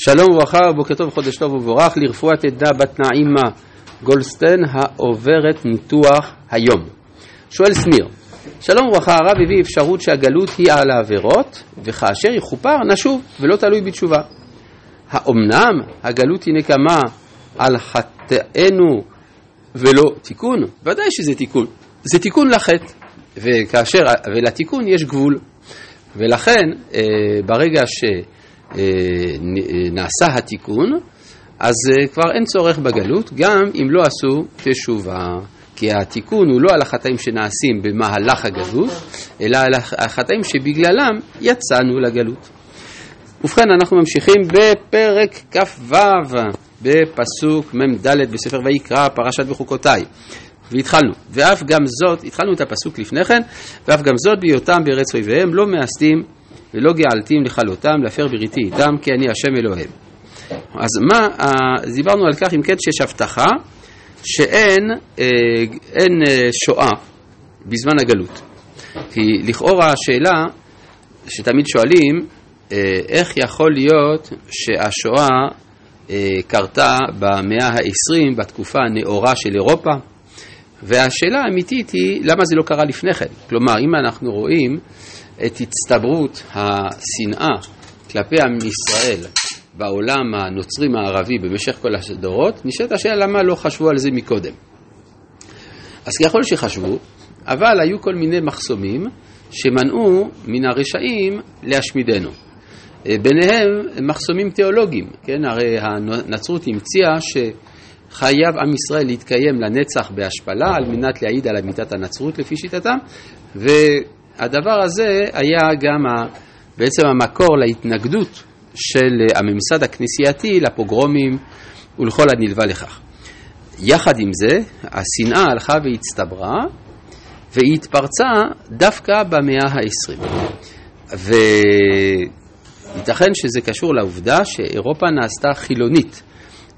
שלום וברכה ובוקר טוב וחודש טוב ובורך לרפואת עדה בת נעימה גולדסטיין העוברת ניתוח היום. שואל שניר, שלום וברכה הרב הביא אפשרות שהגלות היא על העבירות וכאשר יכופר נשוב ולא תלוי בתשובה. האומנם הגלות היא נקמה על חטאינו ולא תיקון? ודאי שזה תיקון. זה תיקון לחטא, וכאשר, ולתיקון יש גבול. ולכן אה, ברגע שנעשה התיקון, אז אה, כבר אין צורך בגלות, גם אם לא עשו תשובה. כי התיקון הוא לא על החטאים שנעשים במהלך הגלות, אלא על החטאים שבגללם יצאנו לגלות. ובכן, אנחנו ממשיכים בפרק כ"ו, בפסוק מ"ד בספר ויקרא, פרשת בחוקותיי. והתחלנו, ואף גם זאת, התחלנו את הפסוק לפני כן, ואף גם זאת בהיותם בארץ אויביהם לא מאסתים ולא געלתים לכלותם, להפר בריתי איתם, כי אני השם אלוהים. אז מה, אז דיברנו על כך אם כן שיש הבטחה שאין אה, אין אה, שואה בזמן הגלות. כי לכאורה השאלה שתמיד שואלים, אה, איך יכול להיות שהשואה קרתה במאה ה-20, בתקופה הנאורה של אירופה, והשאלה האמיתית היא, למה זה לא קרה לפני כן? כלומר, אם אנחנו רואים את הצטברות השנאה כלפי עם ישראל בעולם הנוצרי מערבי במשך כל הדורות, נשאלת השאלה למה לא חשבו על זה מקודם. אז ככל שחשבו, אבל היו כל מיני מחסומים שמנעו מן הרשעים להשמידנו. ביניהם מחסומים תיאולוגיים, כן? הרי הנצרות המציאה ש... חייב עם ישראל להתקיים לנצח בהשפלה על מנת להעיד על אמיתת הנצרות לפי שיטתם, והדבר הזה היה גם בעצם המקור להתנגדות של הממסד הכנסייתי לפוגרומים ולכל הנלווה לכך. יחד עם זה, השנאה הלכה והצטברה, והיא התפרצה דווקא במאה ה-20. וייתכן שזה קשור לעובדה שאירופה נעשתה חילונית.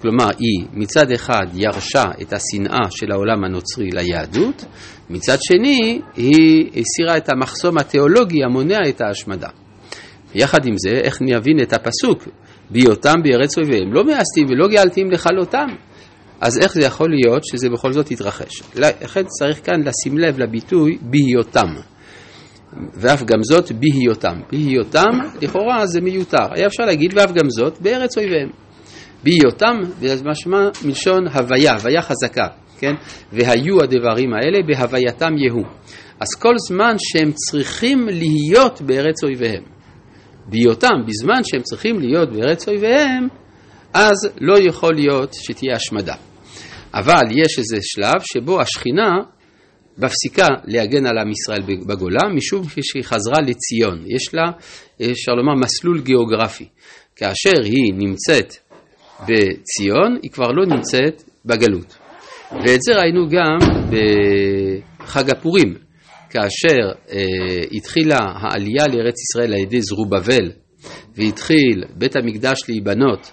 כלומר, היא מצד אחד ירשה את השנאה של העולם הנוצרי ליהדות, מצד שני היא הסירה את המחסום התיאולוגי המונע את ההשמדה. יחד עם זה, איך נבין את הפסוק, בהיותם בארץ אויביהם, לא מאסתים ולא גאלתים לכלותם. אז איך זה יכול להיות שזה בכל זאת יתרחש? לכן צריך כאן לשים לב לביטוי בהיותם. ואף גם זאת בהיותם. בהיותם, לכאורה זה מיותר. היה אפשר להגיד ואף גם זאת בארץ אויביהם. בהיותם, משמע מלשון הוויה, הוויה חזקה, כן? והיו הדברים האלה בהווייתם יהוא. אז כל זמן שהם צריכים להיות בארץ אויביהם, בהיותם, בזמן שהם צריכים להיות בארץ אויביהם, אז לא יכול להיות שתהיה השמדה. אבל יש איזה שלב שבו השכינה מפסיקה להגן על עם ישראל בגולה, משום שהיא חזרה לציון. יש לה, אפשר לומר, מסלול גיאוגרפי. כאשר היא נמצאת בציון, היא כבר לא נמצאת בגלות. ואת זה ראינו גם בחג הפורים, כאשר אה, התחילה העלייה לארץ ישראל על ידי זרובבל, והתחיל בית המקדש להיבנות,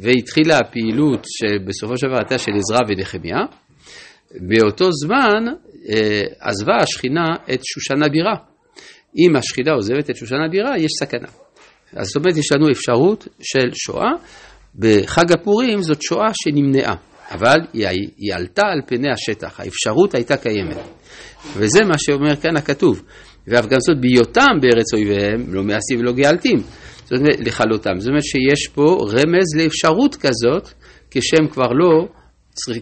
והתחילה הפעילות שבסופו של דבר הייתה של עזרא ונחמיה, באותו זמן אה, עזבה השכינה את שושן הבירה. אם השכינה עוזבת את שושן הבירה, יש סכנה. אז זאת אומרת, יש לנו אפשרות של שואה, בחג הפורים זאת שואה שנמנעה, אבל היא, היא עלתה על פני השטח, האפשרות הייתה קיימת. וזה מה שאומר כאן הכתוב, ואף גם זאת בהיותם בארץ אויביהם, לא מעשים ולא גאלתים, זאת אומרת לכלותם. זאת אומרת שיש פה רמז לאפשרות כזאת, כשהם כבר לא,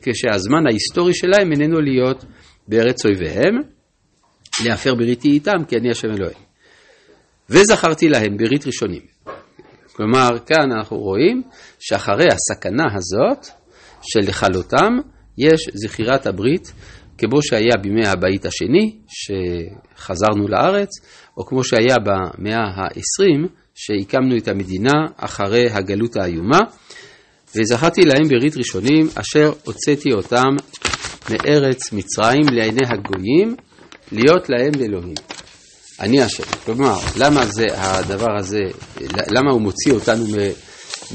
כשהזמן ההיסטורי שלהם איננו להיות בארץ אויביהם, להפר בריתי איתם, כי אני השם אלוהים. וזכרתי להם ברית ראשונים. כלומר, כאן אנחנו רואים שאחרי הסכנה הזאת של לכלותם, יש זכירת הברית, כמו שהיה בימי הבית השני, שחזרנו לארץ, או כמו שהיה במאה ה-20, שהקמנו את המדינה אחרי הגלות האיומה. וזכרתי להם ברית ראשונים, אשר הוצאתי אותם מארץ מצרים לעיני הגויים, להיות להם לאלוהים. אני אשם. כלומר, למה זה הדבר הזה, למה הוא מוציא אותנו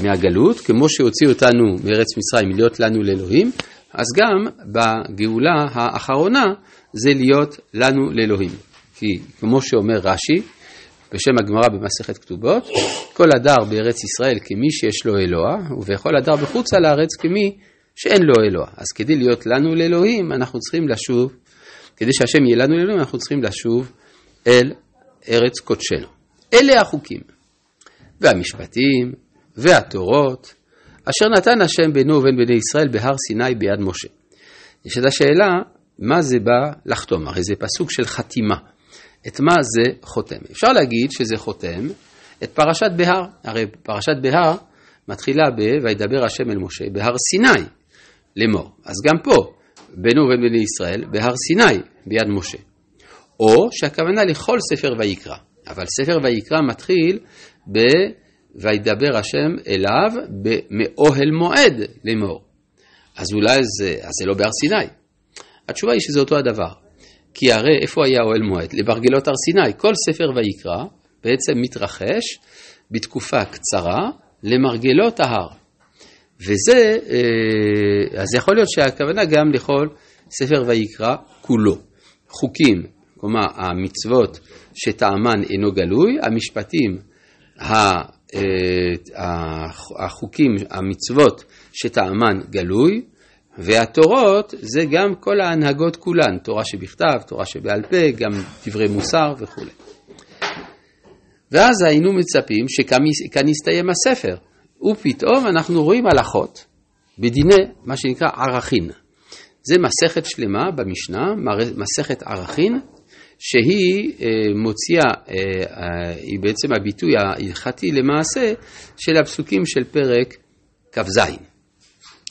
מהגלות, כמו שהוציא אותנו מארץ מצרים להיות לנו לאלוהים, אז גם בגאולה האחרונה זה להיות לנו לאלוהים. כי כמו שאומר רש"י, בשם הגמרא במסכת כתובות, כל הדר בארץ ישראל כמי שיש לו אלוה, ובכל הדר בחוץ על הארץ כמי שאין לו אלוה. אז כדי להיות לנו לאלוהים, אנחנו צריכים לשוב, כדי שהשם יהיה לנו לאלוהים, אנחנו צריכים לשוב אל ארץ קודשנו. אלה החוקים, והמשפטים, והתורות, אשר נתן השם בינו ובין בני ישראל בהר סיני ביד משה. יש את השאלה, מה זה בא לחתום? הרי זה פסוק של חתימה. את מה זה חותם? אפשר להגיד שזה חותם את פרשת בהר. הרי פרשת בהר מתחילה ב וידבר השם אל משה בהר סיני לאמור. אז גם פה, בינו ובין בני ישראל, בהר סיני ביד משה. או שהכוונה לכל ספר ויקרא. אבל ספר ויקרא מתחיל ב... וידבר השם אליו מאוהל מועד לאמור. אז אולי זה, אז זה לא בהר סיני. התשובה היא שזה אותו הדבר. כי הרי איפה היה אוהל מועד? לברגלות הר סיני. כל ספר ויקרא בעצם מתרחש בתקופה קצרה למרגלות ההר. וזה, אה, אז יכול להיות שהכוונה גם לכל ספר ויקרא כולו. חוקים, כלומר המצוות שטעמן אינו גלוי, המשפטים, אה, החוקים, המצוות שטעמן גלוי, והתורות זה גם כל ההנהגות כולן, תורה שבכתב, תורה שבעל פה, גם דברי מוסר וכו'. ואז היינו מצפים שכאן יסתיים הספר, ופתאום אנחנו רואים הלכות בדיני מה שנקרא ערכין. זה מסכת שלמה במשנה, מסכת ערכין, שהיא אה, מוציאה, אה, אה, היא בעצם הביטוי ההלכתי למעשה של הפסוקים של פרק כ"ז.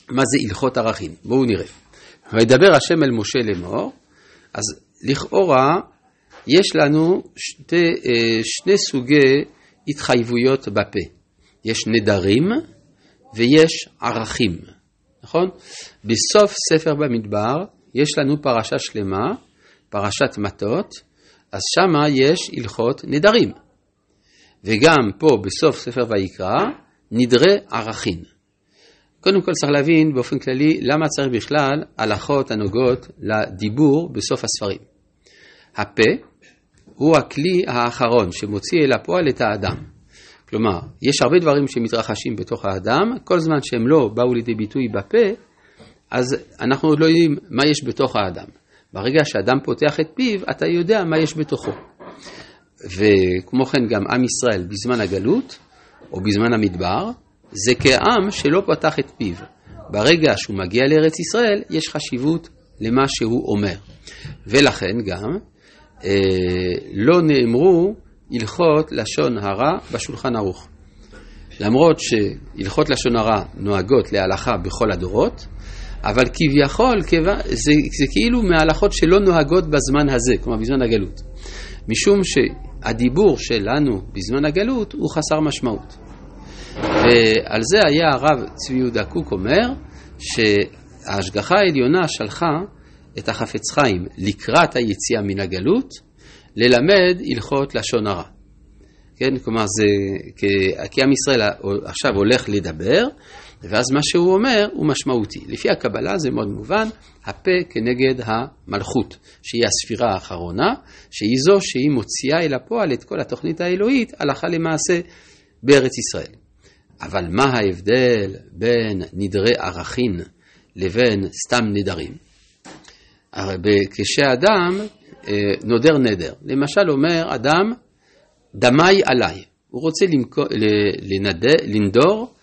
מה זה הלכות ערכים? בואו נראה. וידבר השם אל משה לאמור, אז לכאורה יש לנו שתי, שני סוגי התחייבויות בפה. יש נדרים ויש ערכים, נכון? בסוף ספר במדבר יש לנו פרשה שלמה פרשת מטות, אז שמה יש הלכות נדרים. וגם פה בסוף ספר ויקרא, נדרי ערכין. קודם כל צריך להבין באופן כללי למה צריך בכלל הלכות הנוגעות לדיבור בסוף הספרים. הפה הוא הכלי האחרון שמוציא אל הפועל את האדם. כלומר, יש הרבה דברים שמתרחשים בתוך האדם, כל זמן שהם לא באו לידי ביטוי בפה, אז אנחנו עוד לא יודעים מה יש בתוך האדם. ברגע שאדם פותח את פיו, אתה יודע מה יש בתוכו. וכמו כן גם עם ישראל בזמן הגלות, או בזמן המדבר, זה כעם שלא פתח את פיו. ברגע שהוא מגיע לארץ ישראל, יש חשיבות למה שהוא אומר. ולכן גם אה, לא נאמרו הלכות לשון הרע בשולחן ערוך. למרות שהלכות לשון הרע נוהגות להלכה בכל הדורות, אבל כביכול, זה, זה כאילו מההלכות שלא נוהגות בזמן הזה, כלומר בזמן הגלות. משום שהדיבור שלנו בזמן הגלות הוא חסר משמעות. ועל זה היה הרב צבי יהודה קוק אומר, שההשגחה העליונה שלחה את החפץ חיים לקראת היציאה מן הגלות, ללמד הלכות לשון הרע. כן, כלומר זה, כי עם ישראל עכשיו הולך לדבר, ואז מה שהוא אומר הוא משמעותי. לפי הקבלה זה מאוד מובן, הפה כנגד המלכות, שהיא הספירה האחרונה, שהיא זו שהיא מוציאה אל הפועל את כל התוכנית האלוהית הלכה למעשה בארץ ישראל. אבל מה ההבדל בין נדרי ערכין לבין סתם נדרים? הרי כשאדם אה, נודר נדר, למשל אומר אדם, דמי עליי, הוא רוצה לנדור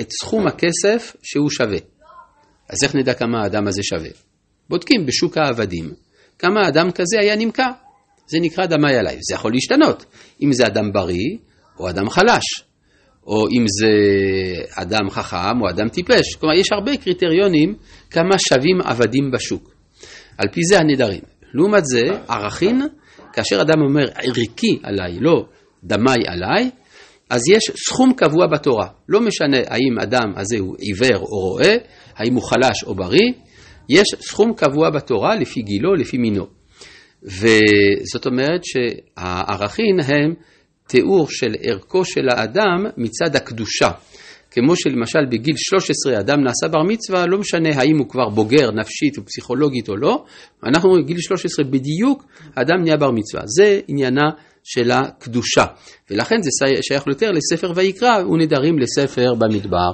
את סכום הכסף שהוא שווה. אז איך נדע כמה האדם הזה שווה? בודקים בשוק העבדים כמה אדם כזה היה נמכר. זה נקרא דמי עליי. זה יכול להשתנות, אם זה אדם בריא או אדם חלש, או אם זה אדם חכם או אדם טיפש. כלומר, יש הרבה קריטריונים כמה שווים עבדים בשוק. על פי זה הנדרים. לעומת זה, ערכין, כאשר אדם אומר ערכי עליי, לא דמי עליי, אז יש סכום קבוע בתורה. לא משנה האם אדם הזה הוא עיוור או רואה, האם הוא חלש או בריא, יש סכום קבוע בתורה לפי גילו, לפי מינו. וזאת אומרת שהערכין הם תיאור של ערכו של האדם מצד הקדושה. כמו שלמשל בגיל 13 אדם נעשה בר מצווה, לא משנה האם הוא כבר בוגר נפשית ופסיכולוגית או לא, אנחנו אומרים בגיל 13 בדיוק אדם נהיה בר מצווה. זה עניינה של הקדושה. ולכן זה שייך יותר לספר ויקרא ונדרים לספר במדבר.